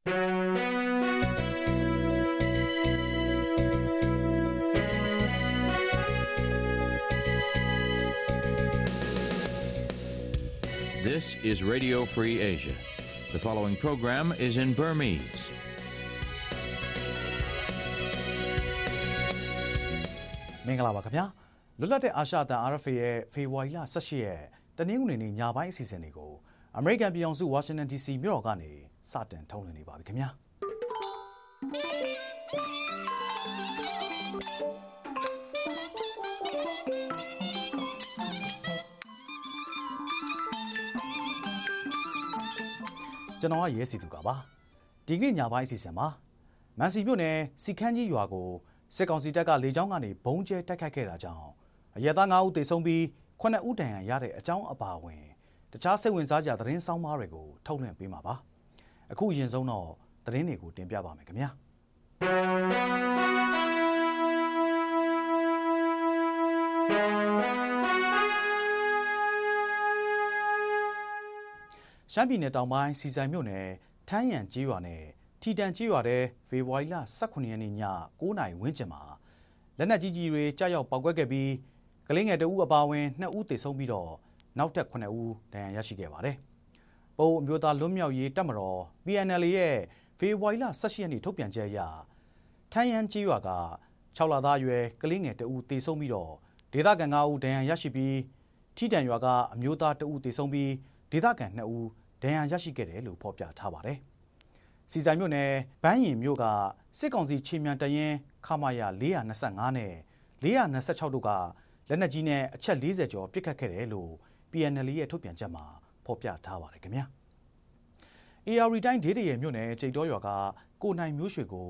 This is Radio Free Asia. The following program is in Burmese. ။မင်္ဂလာပါခင်ဗျာ။လွတ်လပ်တဲ့အာရှတန် RFA ရဲ့ဖေဖော်ဝါရီလ18ရက်တနင်္ဂနွေနေ့ညပိုင်းအစီအစဉ်တွေကိုအမေရိကန်ပြည်ထောင်စုဝါရှင်တန် DC မြို့တော်ကနေ စတင်ထုတ်လွှင့်နေပါပြီခင်ဗျာ။ကျွန်တော်ကရဲစီသူကပါဒီကနေ့ညပိုင်းအစီအစဉ်မှာမန်စီမြို့နယ်စီခန်းကြီးရွာကိုစစ်ကောင်စီတပ်ကလေကြောင်းကနေဘုံကျဲတိုက်ခိုက်ခဲ့တာကြောင့်အရက်သား9ဦးသေဆုံးပြီး9ဦးဒဏ်ရာရတဲ့အကြောင်းအပါအဝင်တခြားစိတ်ဝင်စားကြသတင်းဆောင်မားတွေကိုထုတ်လွှင့်ပေးမှာပါ အခုအရင်ဆုံးတော့သတင်းတွေကိုတင်ပြပါမယ်ခင်ဗျာရှမ်းပြည်နယ်တောင်ပိုင်းစီဆိုင်မြို့နယ်ထမ်းရန်ကျေးရွာနယ်ထီတန်ကျေးရွာတဲ့ဖေဖော်ဝါရီလ18ရက်နေ့ည9:00နာရီဝန်းကျင်မှာလက်နက်ကြီးကြီးတွေကြားရောက်ပောက်ကွက်ခဲ့ပြီးကလေးငယ်တဦးအပါအဝင်2ဦးသေဆုံးပြီးတော့နောက်ထပ်9ဦးဒဏ်ရာရရှိခဲ့ပါတယ်။ ပုံအမျိုးသားလွတ်မြောက်ရေးတပ်မတော် PNL ရဲ့ဖေဖော်ဝါရီလ18ရက်နေ့ထုတ်ပြန်ချက်အရထမ်းရန်ကျေးရွာက6လသားအရွယ်ကလေးငယ်တဦးသေဆုံးပြီးတော့ဒေသခံ9ဦးဒဏ်ရာရရှိပြီးထီတန်ရွာကအမျိုးသားတဦးသေဆုံးပြီးဒေသခံ2ဦးဒဏ်ရာရရှိခဲ့တယ်လို့ဖော်ပြထားပါတယ်။စီဆိုင်မြို့နယ်ဘန်းရင်မြို့ကစစ်ကောင်စီခြေမြန်တရင်ခမာယာ425နဲ့426တို့ကလက်နက်ကြီးနဲ့အချက်40ကျော်ပစ်ခတ်ခဲ့တယ်လို့ PNL ရဲ့ထုတ်ပြန်ချက်မှာ ဖော်ပြထားပါတယ်ခင်ဗျာ။ AR တိုင်းဒေသရဲ့မြို့နယ်ကျိတ်တော်ရွာကကိုနိုင်မျိုးရွှေကို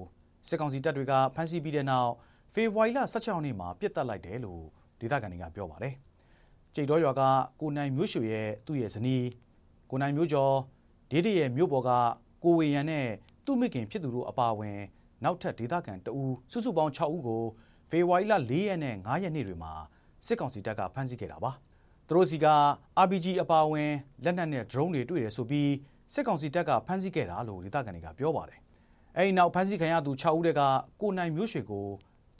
စစ်ကောင်စီတပ်တွေကဖမ်းဆီးပြီးတဲ့နောက်ဖေဖော်ဝါရီလ16ရက်နေ့မှာပြစ်တက်လိုက်တယ်လို့ဒေသခံတွေကပြောပါတယ်။ကျိတ်တော်ရွာကကိုနိုင်မျိုးရွှေရဲ့သူ့ရဲ့ဇနီးကိုနိုင်မျိုးကျော်ဒေသရဲ့မြို့ပေါ်ကကိုဝေရန်နဲ့သူ့မိခင်ဖြစ်သူတို့အပါအဝင်နောက်ထပ်ဒေသခံတအူးစုစုပေါင်း6ဦးကိုဖေဖော်ဝါရီလ4ရက်နဲ့5ရက်နေ့တွေမှာစစ်ကောင်စီတပ်ကဖမ်းဆီးခဲ့တာပါ။ သူတို့စီက RPG အပါအဝင်လက်နက်နဲ့ drone တွေတွေ့ရဆိုပြီးစစ်ကောင်စီတပ်ကဖမ်းဆီးခဲ့တာလို့ဒေသခံတွေကပြောပါတယ်။အဲဒီနောက်ဖမ်းဆီးခံရသူ6ဦးတက်ကကိုနိုင်မျိုးရွှေကို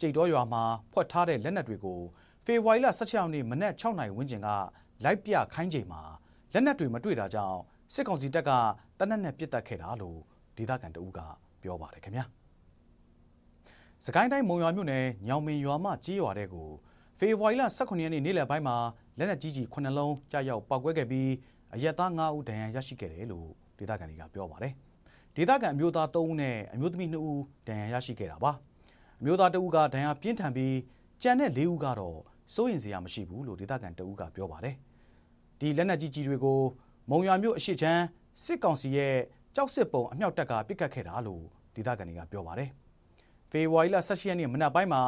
ကြိတ်တော်ရွာမှာဖွက်ထားတဲ့လက်နက်တွေကိုဖေဖော်ဝါရီလ16ရက်နေ့မနက်6နာရီဝန်းကျင်ကလိုက်ပြခိုင်းချိန်မှာလက်နက်တွေမတွေ့တာကြောင့်စစ်ကောင်စီတပ်ကတနက်နဲ့ပစ်တက်ခဲ့တာလို့ဒေသခံတဦးကပြောပါတယ်ခင်ဗျာ။စကိုင်းတိုင်းမုံရွာမြို့နယ်ညောင်မင်ရွာမှကြေးရွာတဲ့ကိုဖေဖော်ဝါရီလ18ရက်နေ့နေ့လယ်ပိုင်းမှာ လက်နက်ကြီးကြီး9လုံးကြားရောက်ပောက်ကွဲခဲ့ပြီးအရက်သား9ဦးဒဏ်ရာရရှိခဲ့တယ်လို့ဒေသခံတွေကပြောပါတယ်။ဒေသခံအမျိုးသား3ဦးနဲ့အမျိုးသမီး2ဦးဒဏ်ရာရရှိခဲ့တာပါ။အမျိုးသား2ဦးကဒဏ်ရာပြင်းထန်ပြီးကြံတဲ့4ဦးကတော့စိုးရင်စရာမရှိဘူးလို့ဒေသခံ2ဦးကပြောပါတယ်။ဒီလက်နက်ကြီးကြီးတွေကိုမုံရွာမြို့အရှိချမ်းစစ်ကောင်စီရဲ့ကြောက်စစ်ပုံအမြောက်တပ်ကပစ်ခတ်ခဲ့တာလို့ဒေသခံတွေကပြောပါတယ်။ဖေဖော်ဝါရီလ18ရက်နေ့မနက်ပိုင်းမှာ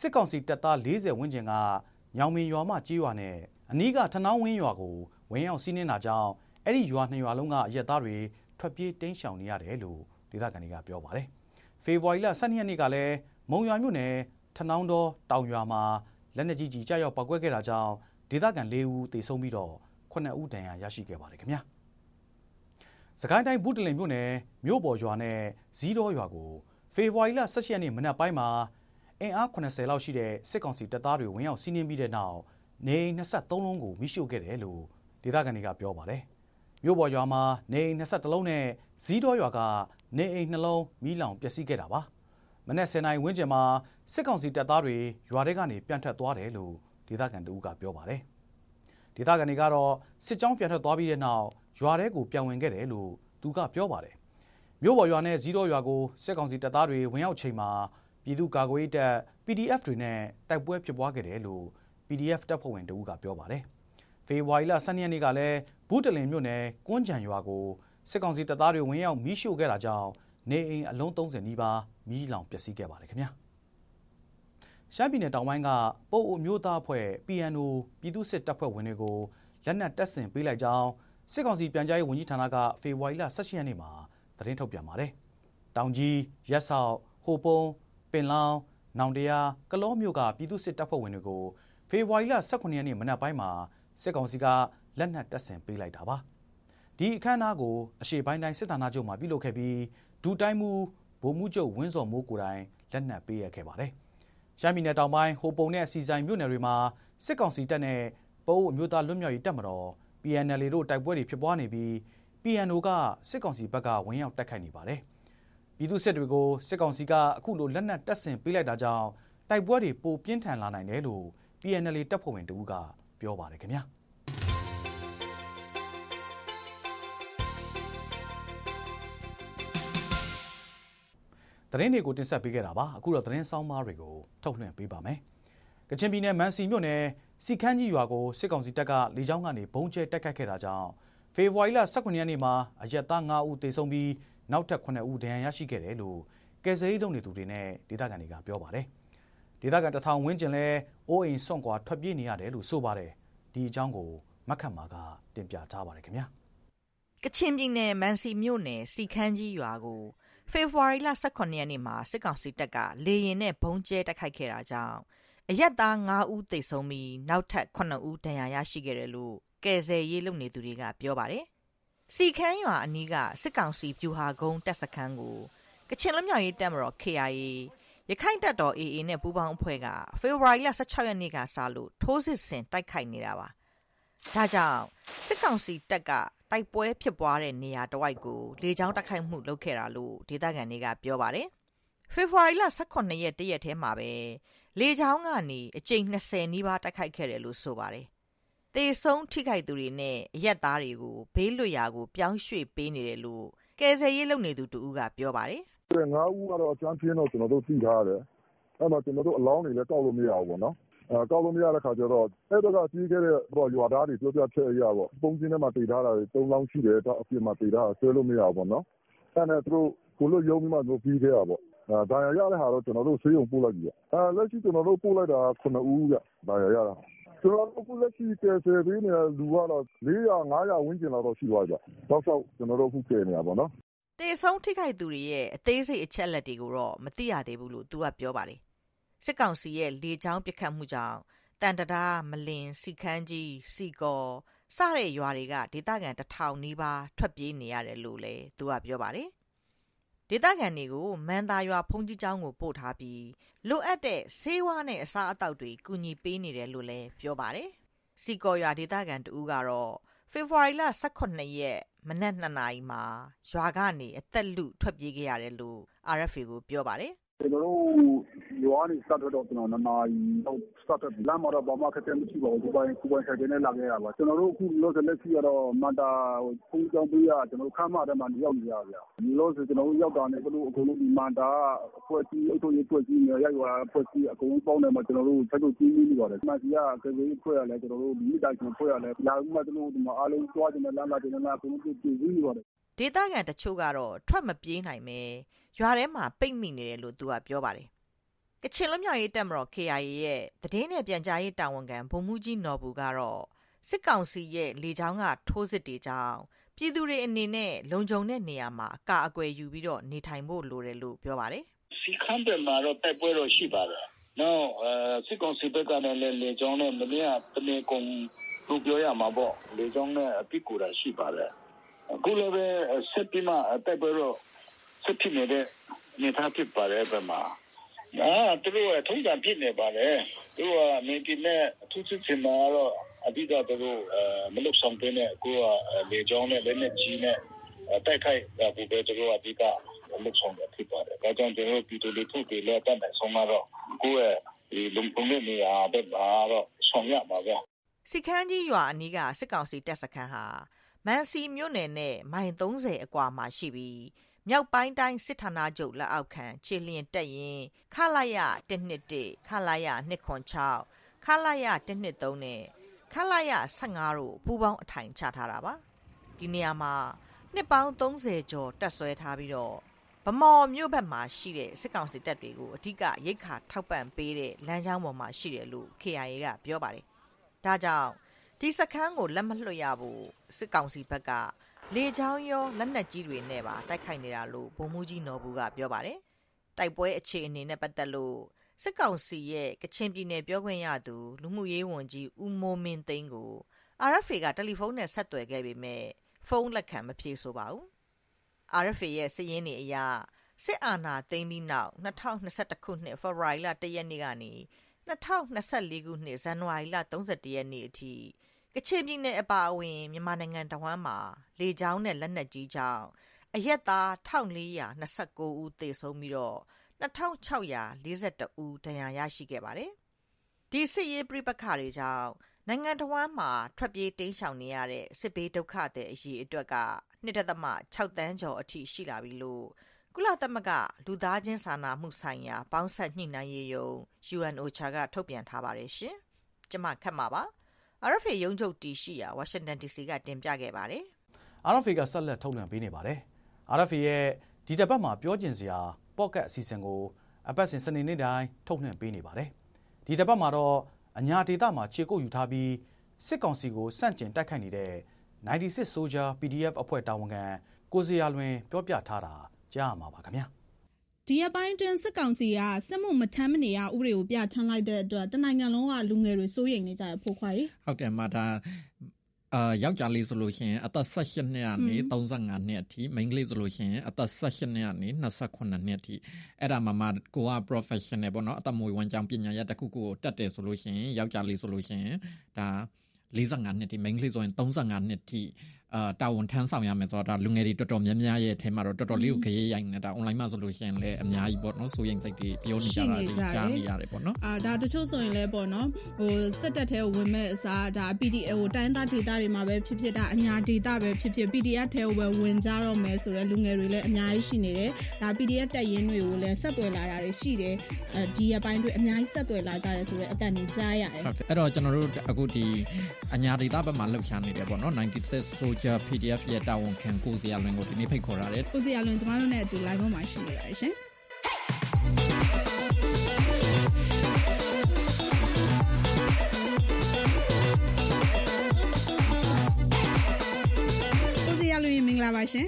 စစ်ကောင်စီတပ်သား40ဝန်းကျင်က ညောင်မင်ရွာမှကြေးရွာနဲ့အနီးကထနောင်းဝင်းရွာကိုဝင်ရောက်စီးနင်းတာကြောင့်အဲ့ဒီရွာနှစ်ရွာလုံးကအရက်သားတွေထွက်ပြေးတိမ်းရှောင်နေရတယ်လို့ဒေသခံတွေကပြောပါတယ်။ဖေဖော်ဝါရီလ12ရက်နေ့ကလည်းမုံရွာမြို့နယ်ထနောင်းတော်တောင်ရွာမှာလက်နက်ကြီးကြီးကြားရောက်ပောက်ကွဲခဲ့တာကြောင့်ဒေသခံ၄ဦးသေဆုံးပြီးတော့9ဦးဒဏ်ရာရရှိခဲ့ပါတယ်ခင်ဗျာ။စကိုင်းတိုင်းဘူးတလင်မြို့နယ်မြို့ပေါ်ရွာနဲ့ဇီးတော်ရွာကိုဖေဖော်ဝါရီလ17ရက်နေ့မနက်ပိုင်းမှာ အင်အား80လောက်ရှိတဲ့စစ်ကောင်စီတပ်သားတွေဝင်ရောက်စီးနင်းပြီးတဲ့နောက်နေအိမ်23လုံးကိုမိရှို့ခဲ့တယ်လို့ဒေသခံတွေကပြောပါတယ်။မြို့ပေါ်ရွာမှာနေအိမ်21လုံးနဲ့ဇီးတော်ရွာကနေအိမ်နှလုံးမိလောင်ပျက်စီးခဲ့တာပါ။မနက်10:00နာရီဝန်းကျင်မှာစစ်ကောင်စီတပ်သားတွေရွာထဲကနေပြန်ထွက်သွားတယ်လို့ဒေသခံတို့ကပြောပါတယ်။ဒေသခံတွေကတော့စစ်ကြောင်းပြန်ထွက်သွားပြီးတဲ့နောက်ရွာထဲကိုပြန်ဝင်ခဲ့တယ်လို့သူကပြောပါတယ်။မြို့ပေါ်ရွာနဲ့ဇီးတော်ရွာကိုစစ်ကောင်စီတပ်သားတွေဝင်ရောက်ချိန်မှာ ပြည်သူ့ကာကွယ်ရေးတပ် PDF တွေနဲ့တိုက်ပွဲဖြစ်ပွားခဲ့တယ်လို့ PDF တပ်ဖွဲ့ဝင်တဦးကပြောပါတယ်။ဖေဖော်ဝါရီလ12ရက်နေ့ကလည်းဘူးတလင်မြို့နယ်ကွန်းကြံရွာကိုစစ်ကောင်စီတပ်သားတွေဝင်ရောက်မီးရှို့ခဲ့တာကြောင့်နေအိမ်အလုံး30နီးပါးမီးလောင်ပျက်စီးခဲ့ပါတယ်ခင်ဗျာ။ရှမ်းပြည်နယ်တောင်ပိုင်းကပို့အမျိုးသားအဖွဲ့ PNO ပြည်သူ့စစ်တပ်ဖွဲ့ဝင်တွေကိုလက်နက်တပ်ဆင်ပေးလိုက်ကြောင်းစစ်ကောင်စီပြန်ကြားရေးဝန်ကြီးဌာနကဖေဖော်ဝါရီလ18ရက်နေ့မှာသတင်းထုတ်ပြန်ပါတယ်။တောင်ကြီးရက်ဆောက်ဟိုပုံ ပင်လောင်းနောင်တရားကလောမြို့ကပြည်သူ့စစ်တပ်ဖွဲ့ဝင်တွေကိုဖေဖော်ဝါရီလ18ရက်နေ့မနက်ပိုင်းမှာစစ်ကောင်စီကလက်နက်တပ်ဆင်ပေးလိုက်တာပါဒီအခမ်းအနားကိုအရှေ့ပိုင်းတိုင်းစစ်ဌာနချုပ်မှာပြုလုပ်ခဲ့ပြီးဒူတိုင်းမှုဗိုလ်မှူးချုပ်ဝင်းစော်မိုးကိုတိုင်လက်နက်ပေးရခဲ့ပါတယ်။ရှမ်းပြည်နယ်တောင်ပိုင်းဟိုပုံနဲ့စီဆိုင်မြို့နယ်တွေမှာစစ်ကောင်စီတပ်နဲ့ပအိုးအမျိုးသားလွတ်မြောက်ရေးတပ်မတော် PNL တို့တိုက်ပွဲတွေဖြစ်ပွားနေပြီး PNO ကစစ်ကောင်စီဘက်ကဝင်ရောက်တိုက်ခိုက်နေပါတယ်။ ပြည်သူစစ်တွေကိုစစ်ကောင်စီကအခုလိုလက်နက်တပ်ဆင်ပေးလိုက်တာကြောင့်တိုက်ပွဲတွေပိုပြင်းထန်လာနိုင်တယ်လို့ PNL တပ်ဖွဲ့ဝင်တဦးကပြောပါတယ်ခင်ဗျာ။သတင်းတွေကိုတင်ဆက်ပေးခဲ့တာပါအခုတော့သတင်းဆောင်မားတွေကိုထုတ်လွှင့်ပေးပါမယ်ကချင်ပြည်နယ်မန်စီမြို့နယ်စီခန်းကြီးရွာကိုစစ်ကောင်စီတပ်ကလေကြောင်းကနေဘုံကျဲတိုက်ခိုက်ခဲ့တာကြောင့်ဖေဖော်ဝါရီလ18ရက်နေ့မှာအရက်သား9ဦးသေဆုံးပြီး နောက်ထပ်9ဦးဒဏ်ရာရရှိခဲ့တယ်လို့ကယ်ဆယ်ရေးလုပ်နေသူတွေနဲ့ဒေသခံတွေကပြောပါတယ်ဒေသခံတထောင်ဝန်းကျင်လဲအိုးအိမ်ဆွန့်ခွာထွက်ပြေးနေရတယ်လို့ဆိုပါတယ်ဒီအကြောင်းကိုမခတ်မာကတင်ပြထားပါတယ်ခင်ဗျာကချင်ပြည်နယ်မန်စီမြို့နယ်စီခန်းကြီးရွာကိုဖေဖော်ဝါရီလ18ရက်နေ့မှာစစ်ကောင်စီတပ်ကလေရင်နဲ့ဘုံကျဲတိုက်ခိုက်ခဲ့တာကြောင့်အရက်သား9ဦးသေဆုံးပြီးနောက်ထပ်9ဦးဒဏ်ရာရရှိခဲ့တယ်လို့ကယ်ဆယ်ရေးလုပ်နေသူတွေကပြောပါတယ်။ စီခန်းရွာအနီးကစစ်ကောင်စီပြူဟာကုန်းတပ်စခန်းကိုကချင်လူမျိုးရေးတပ်မတော် KIA ရခိုင်တပ်တော် AA နဲ့ပူးပေါင်းအဖွဲ့ကဖေဖော်ဝါရီလ16ရက်နေ့ကစလို့ထိုးစစ်ဆင်တိုက်ခိုက်နေတာပါ။ဒါကြောင့်စစ်ကောင်စီတပ်ကတိုက်ပွဲဖြစ်ပွားတဲ့နေရာတဝိုက်ကိုလေကြောင်းတိုက်ခိုက်မှုလုပ်ခဲ့တာလို့ဒေသခံတွေကပြောပါတယ်။ဖေဖော်ဝါရီလ18ရက်တရက်ထဲမှာပဲလေကြောင်းကနေအကြိမ်20နီးပါးတိုက်ခိုက်ခဲ့တယ်လို့ဆိုပါတယ်။ တေဆုံးထိခိုက်သူတွေနဲ့အရက်သားတွေကိုဘေးလွတ်ရာကို ပြောင်းရွှေ့ပေးနေတယ်လို့ကယ်ဆယ်ရေးလုပ်နေသူတူကပြောပါတယ်။ငါးဦးကတော့အချမ်းပြင်းတော့ကျွန်တော်တို့သိထားရတယ်။အဲ့မှာကျွန်တော်တို့အလောင်းတွေလည်းတောက်လို့မရဘူးပေါ့နော်အဲကောက်လို့မရတဲ့ခါကျတော့အဲ့ဘက်ကကြီးခဲ့တဲ့ရွာသားတွေပြောပြချက်အရပေါ့ပုံချင်းထဲမှာတည်ထားတာတွေ၃လောင်းရှိတယ်တော့အပြင်မှာတည်ထားတာဆွဲလို့မရဘူးပေါ့နော်အဲ့နဲ့သူတို့ကိုလို့ယုံပြီးမှသူပြီးခဲ့တာပေါ့အဲဒါရရတဲ့ဟာတော့ကျွန်တော်တို့ဆေးရုံပို့လိုက်ပြီအဲလက်ရှိကျွန်တော်တို့ပို့လိုက်တာ9ဦးဗျဒါရရတာ ကျွန်တော်တို့ခုလက်ရှိ ကယ်ဆယ်ပေးနေတဲ့ လူကတော့400 500ဝန်းကျင်လောက်တော့ ရှိသွားကြ။တော့ဆောက် ကျွန်တော်တို့ခုကယ်နေတာပေါ့နော်။တေဆုံးထိခိုက်သူတွေရဲ့ အသေးစိတ်အချက်လက်တွေကိုတော့ မသိရသေးဘူးလို့ သူကပြောပါတယ် စစ်ကောင်စီရဲ့ လေကြောင်းပစ်ခတ်မှုကြောင့်တန်တရာမလင် စီခန်းကြီးစီကောစတဲ့ရွာတွေက ဒေသခံတထောင်နီးပါး ထွက်ပြေးနေရတယ်လို့လည်း သူကပြောပါတယ် ဒေသခံတွေကို မန်တာရွာဖုန်ကြီးကျောင်းကို ပို့ထားပြီး လိုအပ်တဲ့ ဆေးဝါးနဲ့ အစားအသောက်တွေ ကူညီပေးနေတယ်လို့လည်း ပြောပါတယ်စီကောရွာ ဒေသခံတဦးကတော့ ဖေဖော်ဝါရီလ18ရက် မနက်2နာရီမှာ ရွာကနေ အသက်လူထွက်ပြေးခဲ့ရတယ်လို့ RFA ကို ပြောပါတယ် ကျွန်တော်တို့ ရွာကနေ စထွက်တော့ကျွန်တော်နှစ်နာရီလောက် စထွက်လမ်းမှာတော့ ဘာမှခက်ခဲမရှိပါဘူးဒီပိုင်းကိုပိုင်းဆိုင်ကနေလာခဲ့ရပါ ကျွန်တော်တို့ အခုလို့ဆိုလက်ရှိကတော့ မန္တာဖုန်းကြောင်းပေးရကျွန်တော်ခမ်းမထဲမှာ ရောက်နေရဗျာဒီလို့ဆိုကျွန်တော်တို့ရောက်တာနဲ့ဘလို့ အကုန်လုံးဒီမန္တာအဖွဲ့အစည်း အုပ်ချုပ်ရေးအဖွဲ့အစည်းနဲ့ရိုက်ရွာအဖွဲ့အစည်း အကုန်လုံးပေါင်းတယ်မှာကျွန်တော်တို့ဆက်လို့ကြီးနေပါတယ်မစီကကေဗီဖွဲ့ရလဲကျွန်တော်တို့ဒီတိုင်ကျွန်ဖွဲ့ရလဲလာမှကျွန်တော်တို့ဒီမှာအားလုံးကြွားကြတယ်လမ်း လာတယ်လမ်းလာအကုန်လုံးပြည်ပြီးနေပါတယ် ဒေသခံတချို့ကတော့ထွက်မပြေးနိုင်ပဲရွာထဲမှာပိတ်မိနေတယ်လို့သူကပြောပါတယ်ကချင်လွတ်မြောက်ရေးတပ်မတော် KIA ရဲ့သတင်းနဲ့ပြန်ကြားရေးတာဝန်ခံဗိုလ်မှူးကြီးနော်ဘူကတော့စစ်ကောင်စီရဲ့လေကြောင်းကထိုးစစ်တွေကြောင့်ပြည်သူတွေအနေနဲ့လုံခြုံတဲ့နေရာမှာအကာအကွယ်ယူပြီးတော့နေထိုင်ဖို့လိုတယ်လို့ပြောပါတယ်။စီခမ်းတယ်မှာတော့တိုက်ပွဲတော့ရှိပါတယ်။နောက်အဲစစ်ကောင်စီဘက်ကလည်းလေကြောင်းနဲ့မင်းကတနေကုန်လို့ပြောရမှာပေါ့လေကြောင်းနဲ့အပစ်ကူတာရှိပါတယ်။ အခုလည်းပဲဆက်ပြီးမှတိုက်ပွဲတော့ဆက်ဖြစ်နေတဲ့နေသားဖြစ်ပါတယ်ဘယ်မှာအာသူတို့ကထုံးစံဖြစ်နေပါတယ်သူကမင်းပြနဲ့အထူးစစ်စင်မှာတော့အဓိကသူတို့မလုဆောင်ပေးနေကိုကလေကြောင်းနဲ့လက်နဲ့ကြီးနဲ့တိုက်ခိုက်ဘူပဲသူတို့အဓိကလုဆောင်တယ်ဖြစ်ပါတယ်ဒါကြောင့်ကျွန်တော်ပြည်သူလူထုတွေလည်းတတ်နိုင်ဆုံးတော့ကိုယ့်ရဲ့ဒီလုံပုံနေနေရာတဲ့ပါတော့ဆောင်ရပါဗျစီခန်းကြီးရွာအနီးကစစ်ကောင်စီတပ်စခန်းဟာ မန်စီမြို့နယ်နဲ့မိုင်30အကွာမှာရှိပြီးမြောက်ပိုင်းတိုင်းစစ်ဌာနချုပ်လက်အောက်ခံခြေလျင်တက်ရင်ခလာရ121ခလာရ206ခလာရ123နဲ့ခလာရ15တို့ပူးပေါင်းအထိုင်ချထားတာပါဒီနေရာမှာနှစ်ပေါင်း30ကျော်တက်ဆွဲထားပြီးတော့ဗမော်မြို့ဘက်မှာရှိတဲ့စစ်ကောင်စီတပ်တွေကိုအ धिक ရိတ်ခါထောက်ပံ့ပေးတဲ့လမ်းကြောင်းပေါ်မှာရှိတယ်လို့ KIA ကပြောပါတယ်ဒါကြောင့် ဒီစခန်းကိုလက်မလွှတ်ရဘူးစစ်ကောင်စီဘက်ကလေချောင်းရောလက်နက်ကြီးတွေနဲ့ပါတိုက်ခိုက်နေတာလို့ဗိုလ်မှူးကြီးနော်ဘူးကပြောပါတယ်တိုက်ပွဲအခြေအနေနဲ့ပတ်သက်လို့စစ်ကောင်စီရဲ့ကချင်ပြည်နယ်ပြောခွင့်ရသူလူမှုရေးဝန်ကြီးဦးမိုးမင်းသိန်းကို RFA ကတယ်လီဖုန်းနဲ့ဆက်သွယ်ခဲ့ပေမဲ့ဖဖုန်းလက်ခံမဖြေဆိုပါဘူး RFA ရဲ့စည်ရင်းနေအရာစစ်အာဏာသိမ်းပြီးနောက်2021ခုနှစ်ဖေဖော်ဝါရီလ1ရက်နေ့ကနေ2024ခုနှစ်ဇန်နဝါရီလ31ရက်နေ့အထိ ကချင်ပြည်နယ်အပါအဝင်မြန်မာနိုင်ငံတဝမ်းမှာလေကြောင်းနဲ့လက်နက်ကြီးကြောင့်အရက်သား1429ဦးသေဆုံးပြီးတော့2642ဦးဒဏ်ရာရရှိခဲ့ပါတယ်။ဒီစစ်ရေးပြပခါတွေကြောင့်နိုင်ငံတော်မှာထွက်ပြေးတိမ်းရှောင်နေရတဲ့စစ်ဘေးဒုက္ခသည်အရေးအတွက်က1.6တန်းကျော်အထိရှိလာပြီလို့ကုလသမဂ္ဂလူသားချင်းစာနာမှုဆိုင်ရာပေါင်းဆက်ညှိနှိုင်းရေးယုံ UNOCHA ကထုတ်ပြန်ထားပါတယ်ရှင်။ကျွန်မခက်မှာပါ RFA ရုံးချုပ်တည်ရှိရာ Washington DC ကတင်ပြခဲ့ပါတယ်။ RFA ကဆက်လက်ထုတ်လွှင့်ပေးနေပါတယ်။ RFA ရဲ့ဒီတစ်ပတ်မှာပြောကျင်စရာပေါ့ကတ်အစီအစဉ်ကိုအပတ်စဉ်စနေနေ့တိုင်းထုတ်လွှင့်ပေးနေပါတယ်။ဒီတစ်ပတ်မှာတော့အညာဒေတာမှာခြေကုပ်ယူထားပြီးစစ်ကောင်စီကိုစန့်ကျင်တိုက်ခိုက်နေတဲ့96 Soldier PDF အဖွဲ့တာဝန်ခံကိုစရာလွင် ပြောပြထားတာကြားရမှာပါခင်ဗျာ ဒီအပိုင်းတွင်စစ်ကောင်စီကစစ်မှုမထမ်းမနေရဥပဒေကိုပြဋ္ဌာန်းလိုက်တဲ့အတွက်တနိုင်ငံလုံးကလူငယ်တွေစိုးရိမ်နေကြရဖို့ခွာရီဟုတ်တယ်မှာဒါအာယောက်ျားလေးဆိုလို့ရှိရင်အသက်18နှစ်ကနေ35နှစ်အထိမိန်းကလေးဆိုလို့ရှိရင်အသက်18နှစ်ကနေ28နှစ်အထိအဲ့ဒါမှမှကိုက professional ပေါ့နော်အသက်မွေးဝမ်းကြောင်းပညာရပ်တစ်ခုခုကိုတက်တယ်ဆိုလို့ရှိရင်ယောက်ျားလေးဆိုလို့ရှိရင်ဒါ45နှစ်ထိမိန်းကလေးဆိုရင်35နှစ်ထိ အာတာဝန်ထမ်းဆောင်ရမယ်ဆိုတော့ဒါလူငယ်တွေတော်တော်များများရဲ့အထက်မှာတော့တော်တော်လေးကိုခရီးရိုက်နေတာ online မှာဆိုလို့ရှိရင်လည်းအများကြီးပေါ့နော်ဆိုရင်စိတ်တွေပြောနေကြတာတွေကြားနေရတယ်ပေါ့နော်အာဒါတချို့ဆိုရင်လည်းပေါ့နော်ဟိုစစ်တပ်ထဲကိုဝင်မဲ့အစားဒါ PDF ဟိုတိုင်းသားဒေသတွေမှာပဲဖြစ်ဖြစ်ဒါအညာဒေသပဲဖြစ်ဖြစ် PDF ထဲကိုပဲဝင်ကြတော့မယ်ဆိုတော့လူငယ်တွေလည်းအများကြီးရှိနေတယ်ဒါ PDF တက်ရင်တွေကိုလည်းဆက်သွယ်လာတာတွေရှိတယ်အဲဒီအပိုင်းတွေအများကြီးဆက်သွယ်လာကြတယ်ဆိုတော့အတန်ကြီးကြားရတယ်ဟုတ်တယ်အဲ့တော့ကျွန်တော်တို့အခုဒီအညာဒေသဘက်မှာလှုပ်ရှားနေတယ်ပေါ့နော်96 Soldier PDF ရဲ့တာဝန်ခံကိုစီယာလွင်ကိုဒီနေ့ဖိတ်ခေါ်ထားတယ်ကိုစီယာလွင်ကျမတို့နဲ့အတူ live မှာရှိနေပါတယ်ရှင်ကိုစီယာလွင်မင်္ဂလာပါရှင်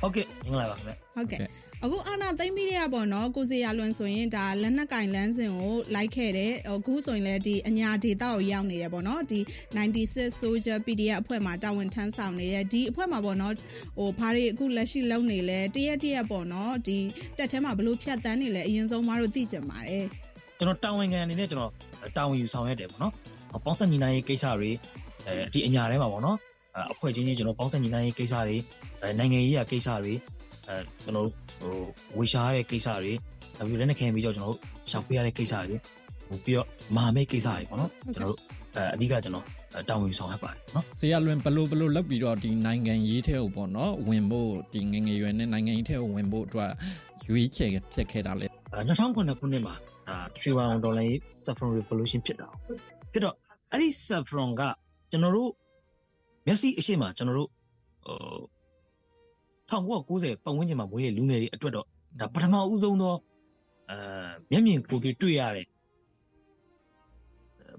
ဟုတ်ကဲ့မင်္ဂလာပါခင်ဗျဟုတ်ကဲ့ အခုအာနာသိမ့်ပြီးရပေါ့နော်ကိုစီရလွန်ဆိုရင်ဒါလက်နက်ကင်လန်းစင်ကိုလိုက်ခဲ့တယ်အခုဆိုရင်လည်းဒီအညာဒေတာကိုရောက်နေရပေါ့နော်ဒီ96 Soldier PDF အဖွဲ့မှာတာဝန်ထမ်းဆောင်နေရဒီအဖွဲ့မှာပေါ့နော်ဟိုဘာတွေအခုလက်ရှိလုပ်နေလဲတရက်တရက်ပေါ့နော်ဒီတက်ထဲမှာဘလို့ဖြတ်တန်းနေလဲအရင်ဆုံးမတို့သိကြပါတယ်ကျွန်တော်တာဝန်ခံအနေနဲ့ကျွန်တော်တာဝန်ယူဆောင်ရတယ်ပေါ့နော်ပေါင်းစပ်ညီနိုင်ရေးကိစ္စတွေအဲဒီအညာထဲမှာပေါ့နော်အဖွဲ့ချင်းချင်းကျွန်တော်ပေါင်းစပ်ညီနိုင်ရေးကိစ္စတွေနိုင်ငံရေးရာကိစ္စတွေအဲကျွန်တော် ဟိုဝေရှာရတဲ့ကိစ္စတွေနောက်ပြီးလက်နက်ခဲပြီးတော့ကျွန်တော်တို့ရှောက်ပေးရတဲ့ကိစ္စတွေဟိုပြီးတော့မဟာမိတ်ကိစ္စတွေပေါ့နော်ကျွန်တော်တို့အဲအဓိကကျွန်တော်တာဝန်ယူဆောင်ရပါတယ်နော်ဇေယလွင်ဘလို့ဘလို့လောက်ပြီးတော့ဒီနိုင်ငံရေးထဲကိုပေါ့နော်ဝင်ဖို့ဒီငငယ်ရွယ်နဲ့နိုင်ငံရေးထဲကိုဝင်ဖို့အတွက်ရွေးချယ်ဖြစ်ခဲ့တာလေ2009ခုနှစ်မှာအာရွှေဝါအောင်ဒေါ်လာရေး Saffron Revolution ဖြစ်တာဖြစ်တော့အဲ့ဒီ Saffron ကကျွန်တော်တို့မျက်စိအရှိမကျွန်တော်တို့ဟို 1990ပတ်ဝန်းကျင်မှာမွေးတဲ့လူငယ်တွေအတွက်တော့ဒါပထမဦးဆုံးသောအဲမျက်မြင်ကိုယ်တွေ့ရတဲ့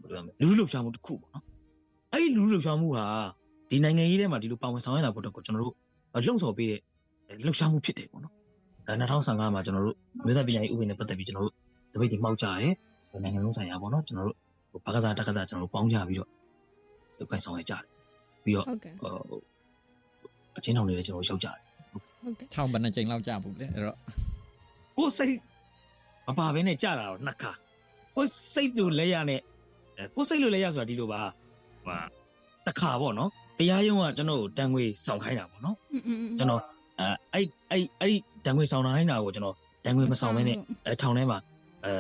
ဘယ်လိုလဲလူလှုပ်ရှားမှုတစ်ခုပေါ့နော်အဲ့ဒီလူလှုပ်ရှားမှုဟာဒီနိုင်ငံရေးထဲမှာဒီလိုပါဝင်ဆောင်ရတာဖို့တော့ကျွန်တော်တို့လှုံ့ဆော်ပေးတဲ့လှုပ်ရှားမှုဖြစ်တယ်ပေါ့နော်အဲ2015မှာကျွန်တော်တို့မြို့သားပညာရေးဥပဒေနဲ့ပတ်သက်ပြီးကျွန်တော်တို့တပိတ်တွေမှောက်ကြရဲနိုင်ငံလုံးဆိုင်ရာပေါ့နော်ကျွန်တော်တို့ဘာကစားတက္ကသိုလ်ကျွန်တော်တို့ပေါင်းကြပြီးတော့လုပ်ကိုင်ဆောင်ရကြတယ်ပြီးတော့ဟိုအချင်းထောင်တွေလည်းကျွန်တော်တို့ရောက်ကြတယ်ဟုတ်ကဲ့ ထောင်ဘယ်နှကြိမ်လောက်ကြာဘူးလဲအဲ့တော့ကိုစိတ်မပါဘဲနဲ့ကြာတာတော့နှစ်ခါကိုစိတ်လိုလဲရနဲ့ကိုစိတ်လိုလဲရဆိုတာဒီလိုပါဟာတစ်ခါပေါ့နော်တရားရုံးကကျွန်တော်တန်ငွေဆောင်ခိုင်းတာပေါ့နော်ကျွန်တော်အဲအဲ့အဲ့အဲ့ဒီတန်ငွေဆောင်ခိုင်းတာကိုကျွန်တော်တန်ငွေမဆောင်မဲနဲ့အဲထောင်ထဲမှာအဲ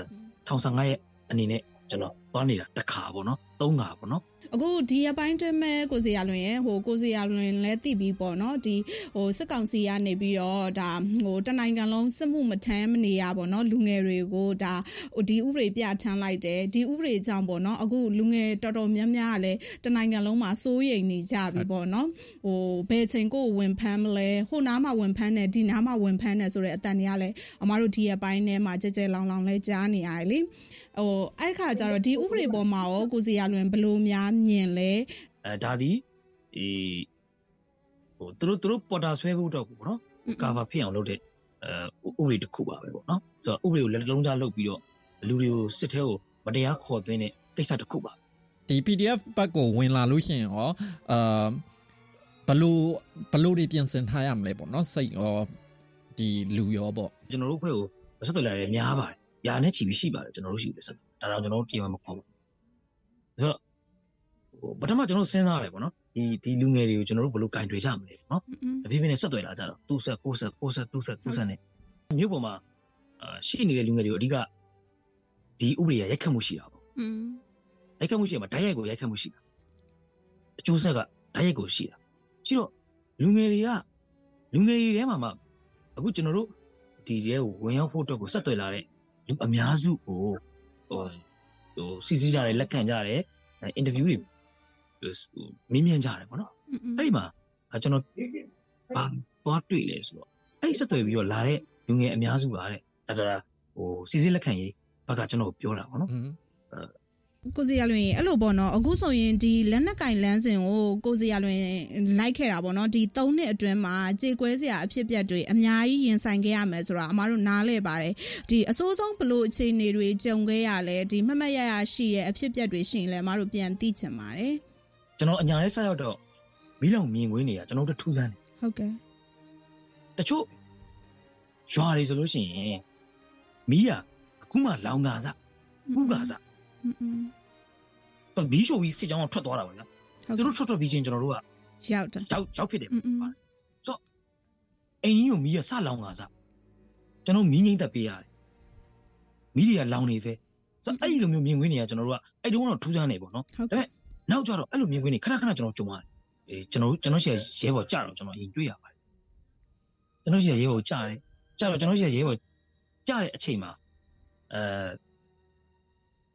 ထောင်15ရက်အနေနဲ့ကျွန်တော်သွားနေတာတစ်ခါပေါ့နော်သုံးခါပေါ့နော်အခုဒီအပိုင်းတွင်မဲ့ကိုစီရလွင်ရဲ့ဟိုကိုစီရလွင်လည်းသိပြီးပေါ့နော်ဒီဟိုစစ်ကောင်စီကနေပြီးတော့ဒါဟိုတနိုင်ငံလုံးစစ်မှုမထမ်းမနေရပေါ့နော်လူငယ်တွေကိုဒါဟိုဒီဥပဒေပြထမ်းလိုက်တယ်ဒီဥပဒေကြောင့်ပေါ့နော်အခုလူငယ်တော်တော်များများကလည်းတနိုင်ငံလုံးမှာစိုးရိမ်နေကြပြီပေါ့နော်ဟိုဘယ်ချိန်ကိုဝင်ဖမ်းမလဲဟိုနားမှာဝင်ဖမ်းတယ်ဒီနားမှာဝင်ဖမ်းတယ်ဆိုတဲ့အတန်တွေကလည်းအမားတို့ဒီအပိုင်းထဲမှာကြဲကြဲလောင်လောင်လဲကြားနေရတယ်လေဟိုအဲ့ခါကျတော့ဒီဥပဒေပေါ်မှာရောကိုစီရလွင်ဘလို့များမြင်လဲအဲဒါဒီအေးဟိုသူတို့သူတို့ပေါ်တာဆွဲဖို့တော့ပေါ့နော်ကာဗာဖြစ်အောင်လုပ်တဲ့အဲဥပဒေတစ်ခုပါပဲပေါ့နော်ဆိုတော့ဥပဒေကိုလက်လုံးကြားလုပ်ပြီးတော့လူတွေကိုစစ်ထဲကိုမတရားခေါ်သွင်းတဲ့ကိစ္စတစ်ခုပါဒီ PDF ဘက်ကိုဝင်လာလို့ရှိရင်ရောအာဘဘလို့ဘလို့တွေပြင်ဆင်ထားရမလဲပေါ့နော်စိတ်ရောဒီလူရောပေါ့ကျွန်တော်တို့ဖွဲ့ကိုဆက်သွယ်လာတယ်များပါတယ်။ညာနဲ့ချီပြီးရှိပါတယ်ကျွန်တော်တို့ရှိတယ်ဆက်သွယ်။ ဒါတော့ကျွန်တော်တို့ပြင်မှာမခေါ်ဘူး။ဆိုတော့ဟိုပထမကျွန်တော်တို့စဉ်းစားရတယ်ပေါ့နော်။ဒီဒီလူငယ်တွေကိုကျွန်တော်တို့ဘယ်လိုကင်တွေကြမလဲပေါ့နော်။တဖြည်းဖြည်းနဲ့ဆက်သွယ်လာကြတော့သူ့ဆက်ကိုဆက်ကိုဆက်သူ့ဆက်သူ့ဆက်နဲ့မြို့ပေါ်မှာအာရှိနေတဲ့လူငယ်တွေကိုအဓိကဒီဥပဒေရရိုက်ခတ်မှုရှိတာပေါ့อืมရိုက်ခတ်မှုရှိမှာဓာတ်ရိုက်ကိုရိုက်ခတ်မှုရှိတာအကျိုးဆက်ကဓာတ်ရိုက်ကိုရှိတာရှိတော့လူငယ်တွေကလူငယ်တွေထဲမှာမှအခုကျွန်တော်တို့ဒီရဲကိုဝင်ရောက်ဖို့အတွက်ကိုဆက်သွယ်လာတဲ့လူအများစုကို ဟိုဟိုစီစီကြတယ်လက်ခံကြတယ်အင်တာဗျူးတွေဟိုမင်းမြန်ကြတယ်ပေါ့နော်အဲ့ဒီမှာကျွန်တော်ဘာဘာတွေ့လဲဆိုတော့အဲ့ဆက်သွယ်ပြီးတော့လာတဲ့လူငယ်အများစုပါတဲ့ဒါဒါဟိုစီစီလက်ခံရေးဘက်ကကျွန်တော်ပြောတာပေါ့နော် ကိုစီရလွင်အဲ့လိုပေါ့နော်အခုဆိုရင်ဒီလက်နက်ကင်လန်းစဉ်ကိုကိုစီရလွင်လိုက်ခဲ့တာပေါ့နော်ဒီ၃နှစ်အတွင်းမှာကြေကွဲစရာအဖြစ်အပျက်တွေအများကြီးရင်ဆိုင်ခဲ့ရမယ်ဆိုတာအမားတို့နားလဲပါတယ်ဒီအစိုးဆုံးဘလို့အခြေအနေတွေကြုံခဲ့ရလဲဒီမတ်မတ်ရရရှိရဲ့အဖြစ်အပျက်တွေရှိရင်လည်းအမားတို့ပြန်သိချင်ပါတယ်ကျွန်တော်အညာလေးဆက်ရောက်တော့မီးလောင်မြင်ကွင်းတွေကကျွန်တော်တို့ထူးဆန်းတယ်ဟုတ်ကဲ့တချို့ရွာတွေဆိုလို့ရှိရင်မီးကအခုမှလောင်ကားစဥကားစ อืมမီးရှို့ပြီးစစ်ကြောင်းကထွက်သွားတာပါဗျာသူတို့ထွက်ထွက်ပြီးချင်းကျွန်တော်တို့ကရောက်တာရောက်ရောက်ဖြစ်တယ်ပါတယ်ဆိုတော့အိမ်ကြီးကိုမီးရဆလောင်ကစားကျွန်တော်မီးငိမ့်တက်ပေးရတယ်မီးတွေကလောင်နေသေးဆိုတော့အဲ့ဒီလိုမျိုးမြင်ကွင်းတွေကကျွန်တော်တို့ကအဲ့တုန်းကတော့ထူးခြားနေပေါ့နော်ဒါပေမဲ့နောက်ကျတော့အဲ့လိုမြင်ကွင်းတွေခဏခဏကျွန်တော်ကြုံရတယ်အေးကျွန်တော်တို့ကျွန်တော်ရှယ်ရဲပေါ်ကြတော့ကျွန်တော်အရင်တွေ့ရပါတယ်ကျွန်တော်ရှယ်ရဲပေါ်ကြတယ်ကြတော့ကျွန်တော်ရှယ်ရဲပေါ်ကြတဲ့အချိန်မှာအဲ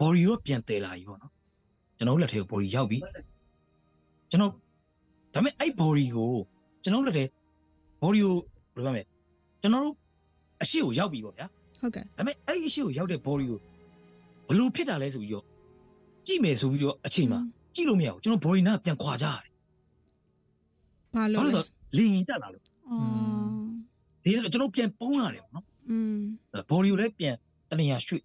body ရောပြန်တည်လာပြီပေါ့နော်ကျွန်တော်လက်ထဲကို body ရောက်ပြီကျွန်တော်ဒါပေမဲ့အဲ့ body ကိုကျွန်တော်လက်ထဲ body ကိုဘယ်လိုပြောမလဲကျွန်တော်တို့အရှိကိုရောက်ပြီပေါ့ဗျာဟုတ်ကဲ့ဒါပေမဲ့အဲ့အရှိကိုရောက်တဲ့ body ကိုဘလို့ဖြစ်တာလဲဆိုပြီးတော့ကြည့်မယ်ဆိုပြီးတော့အချိန်မှာကြည့်လို့မရဘူးကျွန်တော် body နာပြန်ခွာကြရတယ်ဘာလို့လဲလင်ရင်တက်လာလို့အော်ဒီတော့ကျွန်တော်ပြန်ပုံးရတယ်ပေါ့နော်อืม body ကိုလည်းပြန်တလျာရွှေ့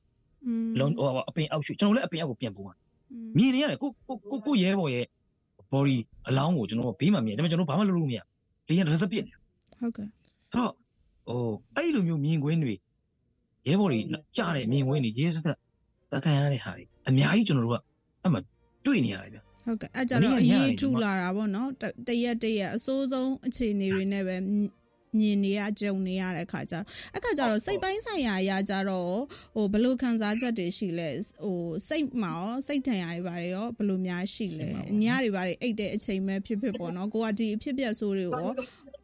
လုံးဟိုအပင်အောက်ရွှေ့ကျွန်တော်လည်းအပင်အောက်ကိုပြန်ပုံးရတယ်မြင်နေရတယ်ကိုကိုကိုကိုရဲဘော်ရဲ့ body အလောင်းကိုကျွန်တော်ဘေးမှာမြင်ဒါပေမဲ့ကျွန်တော်ဘာမှလုပ်လို့မရလင်းရင်တစ်သက်ပြစ်နေဟုတ်ကဲ့အဲ့တော့ဟိုအဲ့လိုမျိုးမြင်ကွင်းတွေရဲဘော်တွေကြားတဲ့မြင်ကွင်းတွေရဲစက်တက်ခံရတဲ့ဟာတွေအများကြီးကျွန်တော်တို့ကအဲ့မှာတွေ့နေရတယ်ဗျဟုတ်ကဲ့အဲ့ကြမနေ့တော့ကအညရေးနေထူဒီမှာလာတာပေါ့နော်တတရက်တရက်အစိုးဆုံးအခြေအနေတွေနဲ့ပဲ မြင်နေရကြုံနေရတဲ့ခါကျတော့အခါကျတော့စိတ်ပိုင်းဆိုင်ရာအရာကြတော့ဟိုဘယ်လိုခံစားချက်တွေရှိလဲဟိုစိတ်မှာရောစိတ်ထန်ရာတွေဘာတွေရောဘယ်လိုများရှိလဲညတွေဘာတွေအိတ်တဲ့အချိန်ပဲဖြစ်ဖြစ်ပေါ့နော်ကိုကဒီအဖြစ်ပြက်ဆိုးတွေကိုရော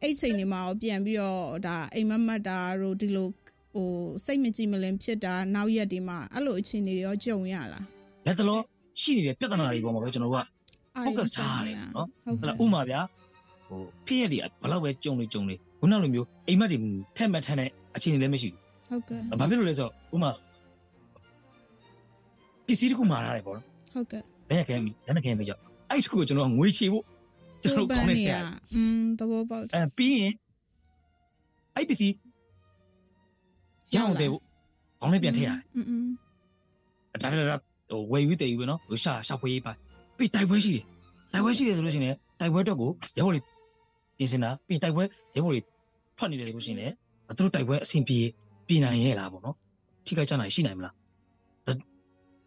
အိတ်ချိန်တွေမှာရောပြန်ပြီးတော့ဒါအိမ်မက်မက်တာတို့ဒီလိုဟိုစိတ်မကြည်မလင်ဖြစ်တာနောက်ရက်ဒီမှာအဲ့လိုအခြေအနေတွေရောကြုံရလားလက်တလောရှိနေတဲ့ပြဿနာတွေပေါ်မှာပဲကျွန်တော်တို့က focus ထားရတယ်နော်ဟုတ်ဟဲ့ကဲ့လားဥပမာဗျာဟိုဖြစ်ရတဲ့ဘယ်လောက်ပဲကြုံနေကြုံနေ ခုနလိုမျိုးအိမ်မက်တွေထက်မှတ်ထမ်းတဲ့အခြေအနေလည်းမရှိ ဟုတ်ကဲ့ ဘူးဘာဖြစ်လို့လဲဆိုတော့ဥပမာပစ္စည်းတစ်ခုမှာထားတယ်ပေါ့နော် ဟုတ်ကဲ့ လက်ရခဲမိလက်ရခဲမိကြောက်အဲ့ဒီတစ်ခုကိုကျွန်တော်ကငွေချေဖို့ကျွန်တော်ကောင်းနေတယ် อืมသဘောပေါက်တယ် အဲပြီးရင်အဲ့ပစ္စည်းကြောင်းတယ်ဘောင်းလေးပြန်ထည့်ရတယ် อืม ဒါဒါဒါဟိုဝယ်ယူတည်ယူပဲနော်ဟိုရှာရှာဖွေရေးပါပြီးတိုက်ပွဲရှိတယ်တိုက်ပွဲရှိတယ်ဆိုလို့ရှိရင်လည်းတိုက်ပွဲတော့ကိုရဲဘော်တွေ ပြင်စင်တာပြီးတိုက်ပွဲရဲဘော်တွေထွက်နေတယ်ဆိုလို့ရှိရင်လည်းသူတို့တိုက်ပွဲအဆင်ပြေပြည်နိုင်ရဲ့လားပေါ့နော်ထိခိုက်ကြနိုင်ရှိနိုင်မလားဒါ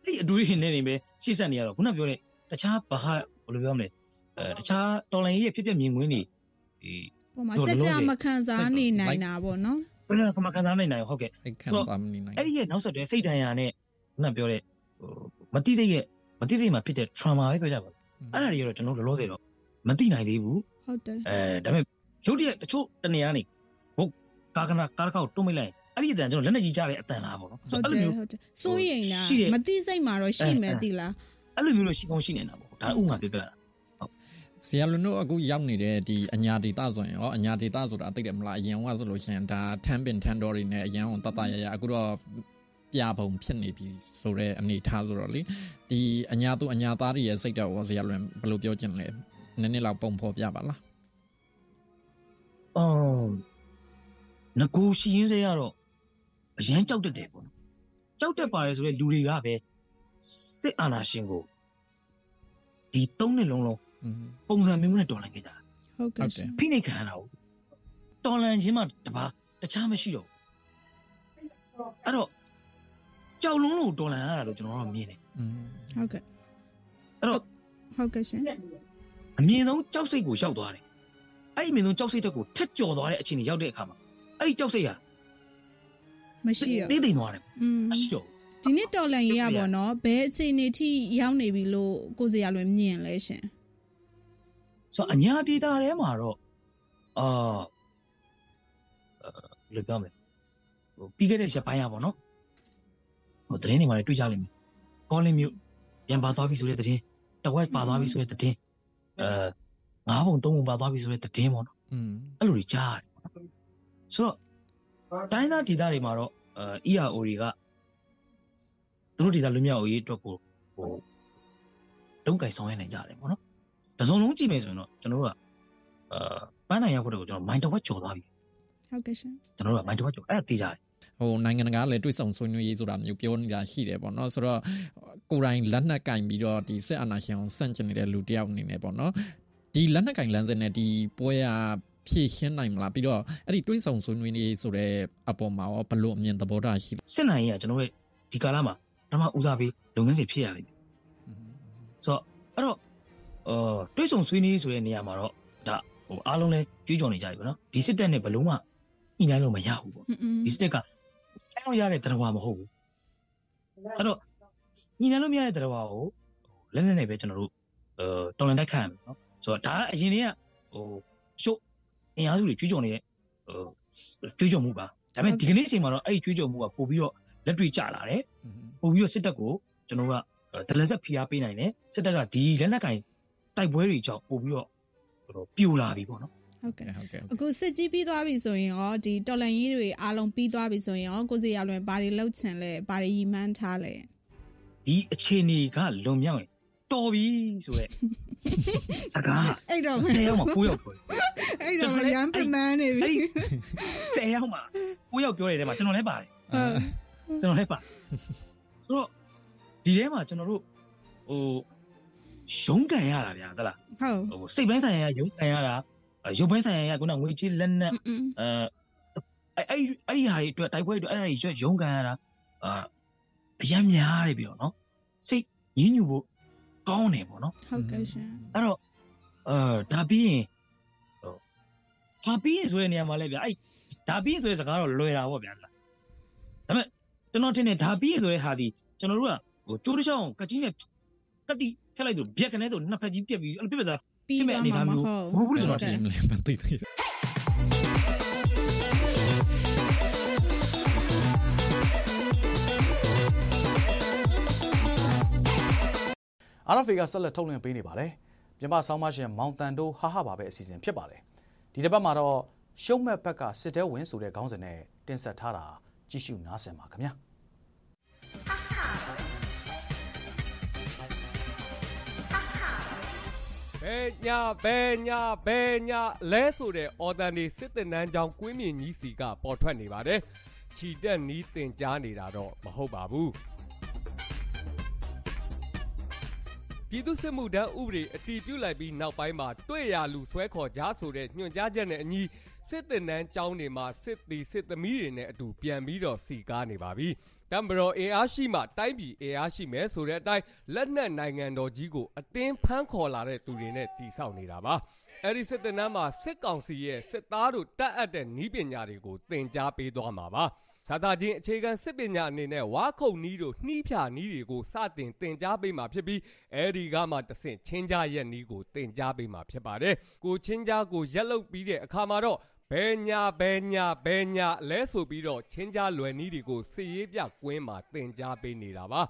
အဲ့အတွေးနဲ့နေပဲရှေ့ဆက်နေရတော့ခုနပြောတဲ့တခြားဘာဟာဘယ်လိုပြောမလဲအဲတခြားတော်လိုင်းရဲ့ဖြစ်ဖြစ်မြင်ကွင်းတွေဒီပေါ်မှာတို့ကြလောကြလောဆယ်မခံစားနေနိုင်တာပေါ့နော်ဘယ်လိုကမှခံစားနိုင်နိုင်ဟုတ်ကဲ့အဲ့ခံစားမနေနိုင်အဲ့ဒီရဲ့နောက်ဆက်တွဲစိတ်ဒဏ်ရာနဲ့ခုနပြောတဲ့ဟိုမတိစိတ်ရဲ့မတိစိတ်မှာဖြစ်တဲ့ trauma ပဲပြောကြပါအဲ့ဒါတွေကတော့ကျွန်တော်လောလောဆယ်တော့မသိနိုင်သေးဘူး ဟုတ်တယ်အဲဒါပေမဲ့ရုပ်တရက်တချို့တနေရာနေဟုတ်ကာကနာကားကောက်တွန်းမိလိုက်အဲ့ဒီအတန်ကျွန်တော်လက်နဲ့ကြီးကြတဲ့အတန်လားပေါ့နော်ဟုတ်တယ်ဟုတ်တယ်စိုးရိမ်တာရှိတယ်မတိစိတ်မှာတော့ရှိမယ်တိလားအဲ့လိုမျိုးလို့ရှိကောင်းရှိနေတာပေါ့ဒါဥပမာပြောပြတာဆီယလွန်တို့အခုရောက်နေတဲ့ဒီအညာဒေတာဆိုရင်ရောအညာဒေတာဆိုတာအသိတယ်မလားအရင်ကဆိုလို့ရှိရင်ဒါထမ်းပင်ထမ်းတော်တွေနဲ့အရင်ကတတရရအခုတော့ပြပုံဖြစ်နေပြီဆိုတော့အနေထားဆိုတော့လေဒီအညာသူအညာသားတွေရဲ့စိတ်တော့ရောဆီယလွန်ဘယ်လိုပြောချင်လဲ နည်းနည်းလောက်ပုံဖော်ပြပါလားအော်ငကူရှိရင်းစေရတော့အရန်ကြောက်တက်တယ်ပေါ့နော်ကြောက်တက်ပါတယ်ဆိုတော့လူတွေကပဲစစ်အာဏာရှင်ကိုဒီသုံးနှစ်လုံးလုံးပုံစံမျိုးနဲ့တော်လှန်ခဲ့ကြတာဟုတ်ကဲ့ဖိနှိပ်ခံရတာဟုတ်တော်လှန်ခြင်းမှတပါတခြားမရှိတော့အဲ့တော့ကြောက်လုံးလို့တော်လှန်ရတာလို့ကျွန်တော်တို့မြင်တယ်ဟုတ်ကဲ့အဲ့တော့ဟုတ်ကဲ့ရှင် အမြင့်ဆုံးကြောက်စိတ်ကိုရောက်သွားတယ်အဲ့ဒီအမြင့်ဆုံးကြောက်စိတ်တက်ကိုထက်ကျော်သွားတဲ့အခြေအနေရောက်တဲ့အခါမှာအဲ့ဒီကြောက်စိတ်ဟာမရှိရသေးတယ်သွားတယ်မရှိတော့ဒီနေ့တော်လန်ရေးရပါတော့ဘယ်အခြေအနေထိရောက်နေပြီလို့ကိုစရာလွင်မြင်လဲရှင်ဆိုအညာဒေတာထဲမှာတော့အာလွယ်ပြောမယ်ဟိုပြီးခဲ့တဲ့ရက်ပိုင်းရပါတော့ဟိုသတင်းတွေမှာတွေ့ကြလိမ့်မယ် calling mute ပြန်ပါသွားပြီဆိုတဲ့သတင်းတဝက်ပါသွားပြီဆိုတဲ့သတင်း အဲငါးပုံသုံးပုံပါသွားပြီဆိုတဲ့သတင်းပေါ့နော်อืมအဲ့လိုတွေကြားရတယ်ပေါ့နော်ဆိုတော့တိုင်းသားဒေတာတွေမှာတော့အဲ ERO တွေကသူတို့ဒေတာလွတ်မြောက်ရေးအတွက်ကိုဟိုတုံးကြိုင်ဆောင်ရနိုင်ကြတယ်ပေါ့နော်တစုံလုံးကြည့်မယ်ဆိုရင်တော့ကျွန်တော်တို့ကအာပန်းနိုင်ရောက်ဖို့တော့ကျွန်တော်မိုင်းတဝက်ကျော်သွားပြီဟုတ်ကဲ့ရှင်ကျွန်တော်တို့ကမိုင်းတဝက်ကျော်အဲ့ဒါသိကြတယ် ဟိုနိုင်ငံတကာလည်းတွေ့ဆုံဆွေးနွေးရေးဆိုတာမျိုးပြောနေတာရှိတယ်ပေါ့နော်ဆိုတော့ကိုယ်တိုင်လက်နက်ကင်ပြီးတော့ဒီစစ်အာဏာရှင်ကိုဆန့်ကျင်နေတဲ့လူတစ်ယောက်အနေနဲ့ပေါ့နော်ဒီလက်နက်ကင်လမ်းစဉ်နဲ့ဒီပွဲရဖြည့်ရှင်းနိုင်မလားပြီးတော့အဲ့ဒီတွေ့ဆုံဆွေးနွေးရေးဆိုတဲ့အပေါ်မှာရောဘယ်လိုအမြင်သဘောထားရှိလဲစစ်နိုင်ရေးကကျွန်တော်တို့ဒီကာလမှာပထမဦးစားပေးလုပ်ငန်းစဉ်ဖြစ်ရလိမ့်မယ်ဆိုတော့အဲ့တော့အာတွေးဆုံဆွေးနွေးဆိုတဲ့နေရာမှာတော့ဒါဟိုအားလုံးလဲကြွေးကြော်နေကြပြီပေါ့နော်ဒီစစ်တပ်နဲ့ဘယ်လုံးမှညှိနှိုင်းလို့မရဘူးပေါ့อืมဒီစတက် ကအဲ့လိုရတဲ့တရားမဟုတ်ဘူးအဲ့တော့ညီနိုင်လို့မရတဲ့တရားကိုလက်နဲ့နဲ့ပဲကျွန်တော်တို့အဲတော်လန်တိုက်ခတ်ရမယ်နော်ဆိုတော့ဒါကအရင်တည်းကဟိုရှုပ်အင်အားစုတွေကြွေးကြော်နေတဲ့ဟိုကြွေးကြော်မှုပါဒါပေမဲ့ဒီကနေ့အချိန်မှာတော့အဲ့ဒီကြွေးကြော်မှုကပို့ပြီးတော့လက်တွေ့ကျလာတယ်ပို့ပြီးတော့စစ်တပ်ကိုကျွန်တော်တို့ကဒလဆက်ဖိအားပေးနိုင်တယ်စစ်တပ်ကဒီလက်နက်ကင်တိုက်ပွဲတွေကြောင့်ပို့ပြီးတော့ဟိုပြိုလာပြီပေါ့နော် ဟုတ်ကဲ့ဟုတ်ကဲ့အခုစစ်ကြီးပြီးသွားပြီဆိုရင်ရောဒီတော်လန်ရေးတွေအားလုံးပြီးသွားပြီဆိုရင်ရောကိုစရာလွင်ဘာတွေလောက်ချင်လဲဘာတွေရည်မှန်းထားလဲဒီအခြေအနေကလွန်မြောက်ရင်တော်ပြီဆိုတော့အကားအဲ့တော့10ယောက်မှာ9ယောက်ပြောတယ်အဲ့တော့ရမ်းပမန်းနေပြီအဲ့10ယောက်မှာ9ယောက်ပြောတဲ့ထဲမှာကျွန်တော်လည်းပါတယ်ဟုတ်ကျွန်တော်လည်းပါဆိုတော့ဒီထဲမှာကျွန်တော်တို့ဟိုရုံးကန်ရတာဗျာသလားဟုတ်ဟိုစိတ်ပိုင်းဆိုင်ရာရုံးကန်ရတာအဲ ရုပ်ပိုင်းဆိုင်ရာကခုနငွေချေးလက်နက်อืมအဲအဲ့အဲ့ဒီဟာတွေအတွက်တိုက်ပွဲတွေအတွက်အဲ့ဒါတွေရုံးကန်ရတာအာအယမ်းများတယ်ပြီးတော့နော်စိတ်ညှဉ်းညူဖို့ကောင်းတယ်ပေါ့နော်ဟုတ်ကဲ့ရှင်အဲ့တော့အဲဒါပြီးရင်ဟိုဒါပြီးရင်ဆိုတဲ့နေရာမှာလဲဗျာအဲ့ဒါပြီးရင်ဆိုတဲ့စကားတော့လွယ်တာပေါ့ဗျာလားဒါပေမဲ့ကျွန်တော်ထင်တယ်ဒါပြီးရင်ဆိုတဲ့ဟာဒီကျွန်တော်တို့ကဟိုကျိုးတစ်ချောင်းကကြီးနဲ့ကတိဖြတ်လိုက်သူဗျက်ကနေဆိုနှစ်ဖက်ကြီးပြက်ပြီးအဲ့လိုပြက်ပြက်စား ပြီးသွားမှာမဟုတ်မဟုတ်ဘူးလေကျွန်တော်ဒီထင်မလဲမသိသေးဘူးအာရဖေကဆက်လက်ထုတ်လွှင့်ပေးနေပါတယ်မြန်မာဆောင်းမရှင်မောင်တန်တို့ဟာဟာပါပဲအစီအစဉ်ဖြစ်ပါတယ်ဒီတစ်ပတ်မှာတော့ရှုံးမဲ့ဘက်ကစစ်တဲဝင်ဆိုတဲ့ခေါင်းစဉ်နဲ့တင်ဆက်ထားတာကြည့်ရှုနားဆင်ပါခင်ဗျာ ဘဲညာဘဲညာဘဲညာလဲဆိုတဲ့အော်တန်ဒီစစ်တင်နန်းကြောင်ကွင်းမြင့်ကြီးစီကပေါ်ထွက်နေပါတယ်ခြီတက်နီးတင်ကြားနေတာတော့မဟုတ်ပါဘူးပြည်သူ့စစ်မှုထမ်းဥပဒေအတည်ပြုလိုက်ပြီးနောက်ပိုင်းမှာတွေ့ရလူဆွဲခေါ်ကြားဆိုတဲ့ညွှန်ကြားချက်နဲ့အညီ စစ်တင်နန်းကျောင်းတွေမှာစစ်တီစစ်သမီးတွေနဲ့အတူပြန်ပြီးတော့စီကားနေပါပြီတမ်ဘရောအင်အားရှိမှတိုင်းပြည်အင်အားရှိမယ်ဆိုတဲ့အတိုင်းလက်နက်နိုင်ငံတော်ကြီးကိုအတင်းဖမ်းခေါ်လာတဲ့သူတွေနဲ့တီဆောက်နေတာပါအဲ့ဒီစစ်တပ်နန်းမှာစစ်ကောင်စီရဲ့စစ်သားတို့တက်အပ်တဲ့နီးပညာတွေကိုသင်ကြားပေးသွားမှာပါဇာတာချင်းအခြေခံစစ်ပညာအနေနဲ့ဝါခုံနီးတို့နှီးဖြာနီးတွေကိုစတင်သင်ကြားပေးမှာဖြစ်ပြီးအဲဒီကမှတဆင့်ချင်းကြားရက်နီးကိုသင်ကြားပေးမှာဖြစ်ပါတယ်ကိုချင်းကြားကိုရက်လုတ်ပြီးတဲ့အခါမှာတော့ ဘဲညာဘဲညာဘဲညာလဲဆိုပြီးတော့ချင်းကြားလွယ်နီးတွေကိုစီရေးပြကွင်းမှာသင်ကြားပေးနေတာပါ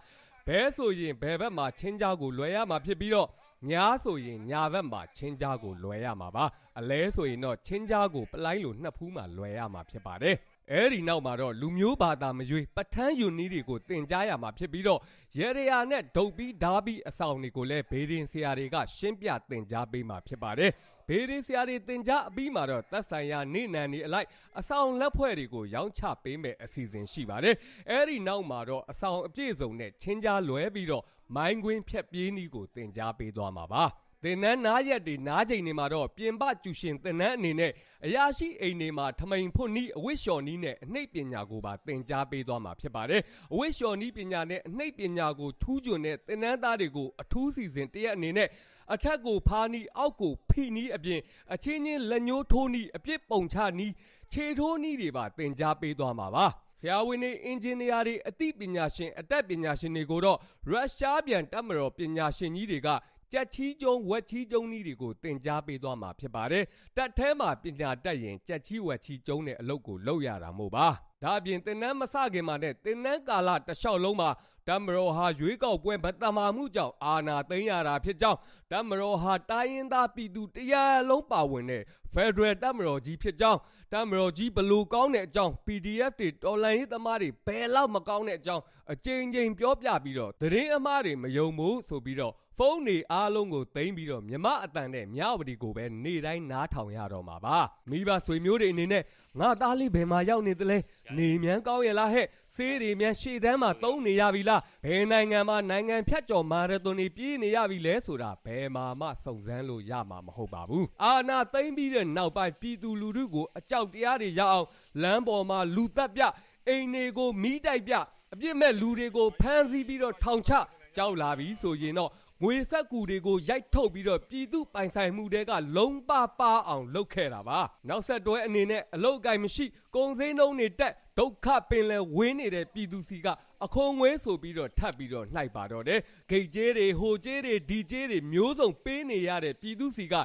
ဘဲဆိုရင်ဘဲဘက်မှာချင်းကြားကိုလွယ်ရမှာဖြစ်ပြီးတော့ညာဆိုရင်ညာဘက်မှာချင်းကြားကိုလွယ်ရမှာပါအလဲဆိုရင်တော့ချင်းကြားကိုပလိုင်းလိုနှစ်ဖူးမှာလွယ်ရမှာဖြစ်ပါတယ်အဲ့ဒီနောက်မှာတော့လူမျိုးဘာသာမရွေးပဋ္ဌာန်းယူနည်းတွေကိုတင်ကြားရမှာဖြစ်ပြီးတော့ရေရယာနဲ့ဒုတ်ပြီးဓာပြီးအဆောင်တွေကိုလည်းဘေးရင်ဆရာတွေကရှင်းပြတင်ကြားပေးမှာဖြစ်ပါတယ် ဘေးရင်ဆရာတွေတင်ကြားအပြီးမှာတော့သက်ဆိုင်ရာနေနံနေအလိုက်အဆောင်လက်ဖွဲ့တွေကိုရောင်းချပေးမယ်အစီအစဉ်ရှိပါတယ်အဲ့ဒီနောက်မှာတော့အဆောင်အပြည့်စုံနဲ့ချင်းကြားလွဲပြီးတော့မိုင်းကွင်းဖြက်ပြေးနည်းကိုတင်ကြားပေးသွားမှာပါ သင်္นานနားရက်တွေနားချိန်တွေမှာတော့ပြင်ပကျူရှင်သင်္นานအနေနဲ့အရာရှိအိမ်တွေမှာထမိန်ဖွနီးအဝိလျှော်နီးနဲ့အနှိပ်ပညာကိုပါသင်ကြားပေးသွားမှာဖြစ်ပါတယ်။အဝိလျှော်နီးပညာနဲ့အနှိပ်ပညာကိုထူးချွန်တဲ့သင်္นานသားတွေကိုအထူးစီစဉ်တရက်အနေနဲ့ အထက်ကိုဖားနီးအောက်ကိုဖိနီးအပြင်အချင်းချင်းလက်ညှိုးထိုးနီးအပြစ်ပုံချနီးခြေထိုးနီးတွေပါသင်ကြားပေးသွားမှာပါဆရာဝန်တွေအင်ဂျင်နီယာတွေအသိပညာရှင်အတတ်ပညာရှင်တွေကိုတော့ရုရှားပြန်တပ်မတော်ပညာရှင်ကြီးတွေကကြက်ချီးကျုံဝက်ချီးကျုံနည်းတွေကိုသင်ကြားပေးသွားမှာဖြစ်ပါတယ်။တက်ထဲမှာပညာတတ်ရင်ကြက်ချီးဝက်ချီးကျုံတဲ့အလုပ်ကိုလုပ်ရတာမို့ပါ။ဒါအပြင်တင်နန်းမစခင်မှာနဲ့တင်နန်းကာလတလျှောက်လုံးမှာ တမရောဟာရွေးကောက်ပွဲမတမာမှုကြောင့်အာဏာသိမ်းရတာဖြစ်ကြောင်းတမရောဟာတိုင်းရင်းသားပြည်သူတရားလုံးပါဝင်တဲ့ Federal တမရောကြီးဖြစ်ကြောင်းတမရောကြီးဘလို့ကောင်းတဲ့အကြောင်း PDF တွေတော်လန်ရေးသမားတွေဘယ်လောက်မကောင်းတဲ့အကြောင်းအကြိမ်ကြိမ်ပြောပြပြီးတော့သတင်းအမှားတွေမယုံဘူးဆိုပြီးတော့ဖုန်းတွေအားလုံးကိုသိမ်းပြီးတော့မြမအတန်နဲ့မြဝတီကိုပဲနေ့တိုင်းနားထောင်ရတော့မှာပါမိဘဆွေမျိုးတွေအနေနဲ့ငါသားလေးဘယ်မှာရောက်နေသလဲနေမြန်းကောင်းရလားဟဲ့ ဆေးတွေမြန်ရှေ့တန်းမှာတုံးနေရပြီလားဘယ်နိုင်ငံမှာနိုင်ငံဖြတ်ကျော်မာရသွန်တွေပြေးနေရပြီလဲဆိုတာဘယ်မှာမှစုံစမ်းလို့ရမှာမဟုတ်ပါဘူးအာနာသိမ့်ပြီးတဲ့နောက်ပိုင်းပြည်သူလူထုကိုအကြောက်တရားတွေရအောင်လမ်းပေါ်မှာလူသက်ပြအိမ်တွေကိုမီးတိုက်ပြအပြစ်မဲ့လူတွေကိုဖမ်းဆီးပြီးတော့ထောင်ချကြောက်လာပြီဆိုရင်တော့ ငွေဆက်ကူတွေကိုရိုက်ထုတ်ပြီးတော့ပြည်သူပိုင်ဆိုင်မှုတွေကလုံးပပအောင်လုပ်ခဲ့တာပါနောက်ဆက်တွဲအနေနဲ့အလုတ်ကိုင်မရှိကုံစင်းနှုံးတွေတက်ဒုက္ခပင်လဲဝင်းနေတဲ့ပြည်သူစီကအခွန်ငွေဆိုပြီးတော့ထပ်ပြီးတော့နှိုက်ပါတော့တယ်ဂိတ်ကျေးတွေဟိုကျေးတွေဒီကျေးတွေမျိုးစုံပေးနေရတဲ့ပြည်သူစီက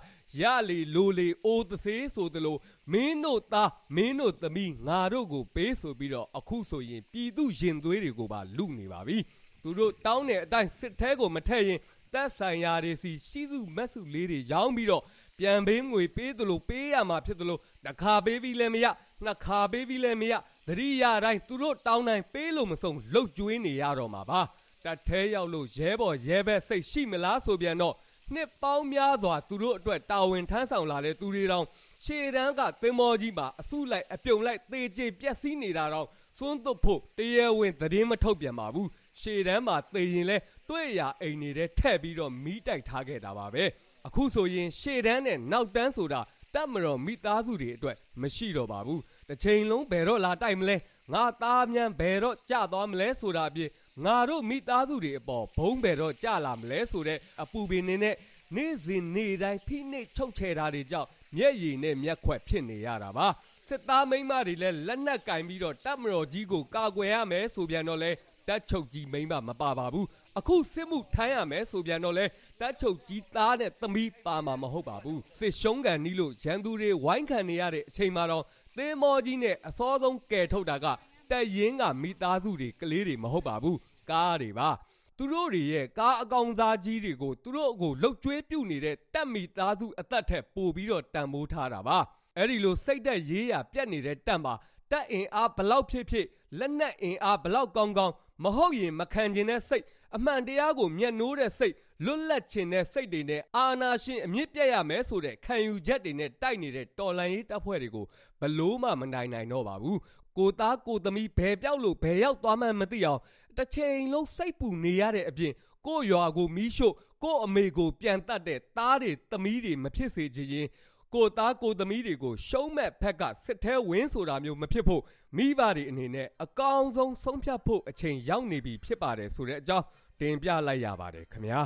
ရလေလိုလေအိုးသသေးဆိုသလိုမင်းတို့သားမင်းတို့သမီးငါတို့ကိုပေးဆိုပြီးတော့အခုဆိုရင်ပြည်သူရင်သွေးတွေကိုပါလူနေပါပြီသူတို့တောင်းတဲ့အတိုင်းစစ်ထဲကိုမထည့်ရင် သက်ဆိုင်ရာတွေစီရှိစုမက်စုလေးတွေရောင်းပြီးတော့ပြန်ပေးငွေပေးသလိုပေးရမှာဖြစ်သလိုတစ်ခါပေးပြီးလည်းမရနှစ်ခါပေးပြီးလည်းမရသတိရတိုင်းသူတို့တောင်းတိုင်းပေးလို့မဆုံးလှုပ်ကြွေးနေရတော့မှာပါတတ်သေးရောက်လို့ရဲဘော်ရဲဘက်စိတ်ရှိမလားဆိုပြန်တော့နှစ်ပေါင်းများစွာသူတို့အတွက်တာဝန်ထမ်းဆောင်လာတဲ့သူတွေတောင်ရှေ့တန်းကသင်္ဘောကြီးမှာအစုလိုက်အပြုံလိုက်သေကြေပြက်စီးနေတာတော့ စွန်းသွတ်ဖို့တရားဝင်သတင်းမထုတ်ပြန်ပါဘူးရှေ့တန်းမှာသေရင်လဲတွေ့ရအိမ်နေတဲ့ထက်ပြီးတော့မီးတိုက်ထားခဲ့တာပါပဲအခုဆိုရင်ရှေ့တန်းနဲ့နောက်တန်းဆိုတာတတ်မတော်မိသားစုတွေအတွက်မရှိတော့ပါဘူးတစ်ချိန်လုံးဘယ်တော့လာတိုက်မလဲငါသားမြန်ဘယ်တော့ကြသွားမလဲဆိုတာအပြင်ငါတို့မိသားစုတွေအပေါ်ဘုံဘယ်တော့ကြလာမလဲဆိုတဲ့အပူပင်နေနဲ့နေ့စဉ်နေ့တိုင်းဖိနှိပ်ချုပ်ချယ်တာတွေကြောင့်မျက်ရည်နဲ့မျက်ခွက်ဖြစ်နေရတာပါ စစ်သားမိန်းမတွေလည်းလက်နက်ကင်ပြီးတော့တပ်မတော်ကြီးကိုကာကွယ်ရမယ်ဆိုပြန်တော့လဲတက်ချုပ်ကြီးမိန်းမမပါပါဘူးအခုစစ်မှုထမ်းရမယ်ဆိုပြန်တော့လဲတက်ချုပ်ကြီးသားနဲ့သမီးပါမှာမဟုတ်ပါဘူးစစ်ရှုံးကန်နီးလို့ရန်သူတွေဝိုင်းခံနေရတဲ့အချိန်မှာတော့သင်းမောကြီးနဲ့အစောဆုံးကယ်ထုတ်တာကတက်ရင်ကမိသားစုတွေကလေးတွေမဟုတ်ပါဘူးကားတွေပါသူတို့တွေရဲ့ကားအကောင်စားကြီးတွေကိုသူတို့ကိုလှုပ်ကြွေးပြုတ်နေတဲ့တက်မိသားစုအသက်ထက်ပိုပြီးတော့တန်ဖိုးထားတာပါ အဲ့ဒီလိုစိတ်သက်ရေးရပြက်နေတဲ့တက်မှာတက်အင်အားဘလောက်ဖြစ်ဖြစ်လက်နက်အင်အားဘလောက်ကောင်းကောင်းမဟုတ်ရင်မခံကျင်တဲ့စိတ်အမှန်တရားကိုမျက်နှိုးတဲ့စိတ်လွတ်လပ်ခြင်းတဲ့စိတ်တွေနဲ့အာနာရှင်အမြင့်ပြတ်ရမယ်ဆိုတဲ့ခံယူချက်တွေနဲ့တိုက်နေတဲ့တော်လန်ရေးတပ်ဖွဲ့တွေကိုဘလို့မှမနိုင်နိုင်တော့ပါဘူးကိုသားကိုသမီးဘယ်ပြောက်လို့ဘယ်ရောက်သွားမှန်းမသိအောင်တစ်ချိန်လုံးစိတ်ပူနေရတဲ့အပြင်ကိုရွာကိုမီးရှို့ကိုအမေကိုပြန်တတ်တဲ့သားတွေသမီးတွေမဖြစ်စေချင်ရင် ကိုသားကိုသမီးတွေကိုရှုံးမဲ့ဖက်ကစစ်ထဲဝင်းဆိုတာမျိုးမဖြစ်ဖို့မိဘတွေအနေနဲ့အကောင်းဆုံးဆုံးဖြတ်ဖို့အချိန်ရောက်နေပြီဖြစ်ပါတယ်ဆိုတဲ့အကြောင်းတင်ပြလိုက်ရပါတယ်ခင်ဗျာ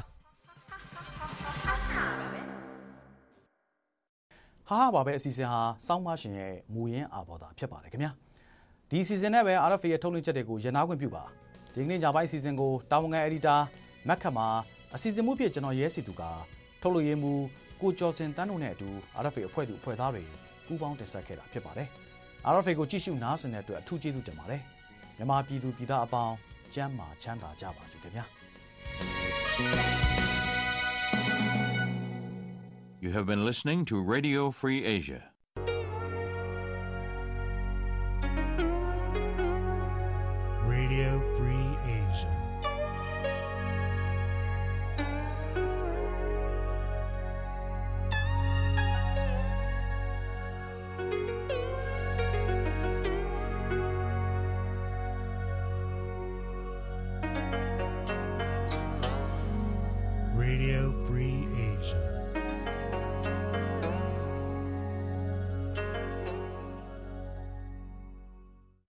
ဟာဟာပါပဲအစီအစဉ်ဟာစောင်းမရှင်ရဲ့မူရင်းအာဘော်တာဖြစ်ပါတယ်ခင်ဗျာဒီအစီအစဉ်နဲ့ပဲ RFA ရဲ့ထုတ်လွှင့်ချက်တွေကိုရနာခွင့်ပြုပါဒီကနေ့ညပိုင်းအစီအစဉ်ကိုတာဝန်ခံအက်ဒီတာမက်ခတ်မှာအစီအစဉ်မှုဖြစ်ကျွန်တော်ရဲစီသူကထုတ်လွှင့်ရေးမှု ကိုကျော်စင်တန်းတို့နဲ့အတူ RFA အဖွဲ့သူအဖွဲ့သားတွေပူးပေါင်းတင်ဆက်ခဲ့တာဖြစ်ပါတယ် RFA ကိုကြည့်ရှုနားဆင်တဲ့အတွက်အထူးကျေးဇူးတင်ပါတယ်မြန်မာပြည်သူပြည်သားအပေါင်းကျမ်းမာချမ်းသာကြပါစေခင်ဗျာ You have been listening to Radio Free Asia.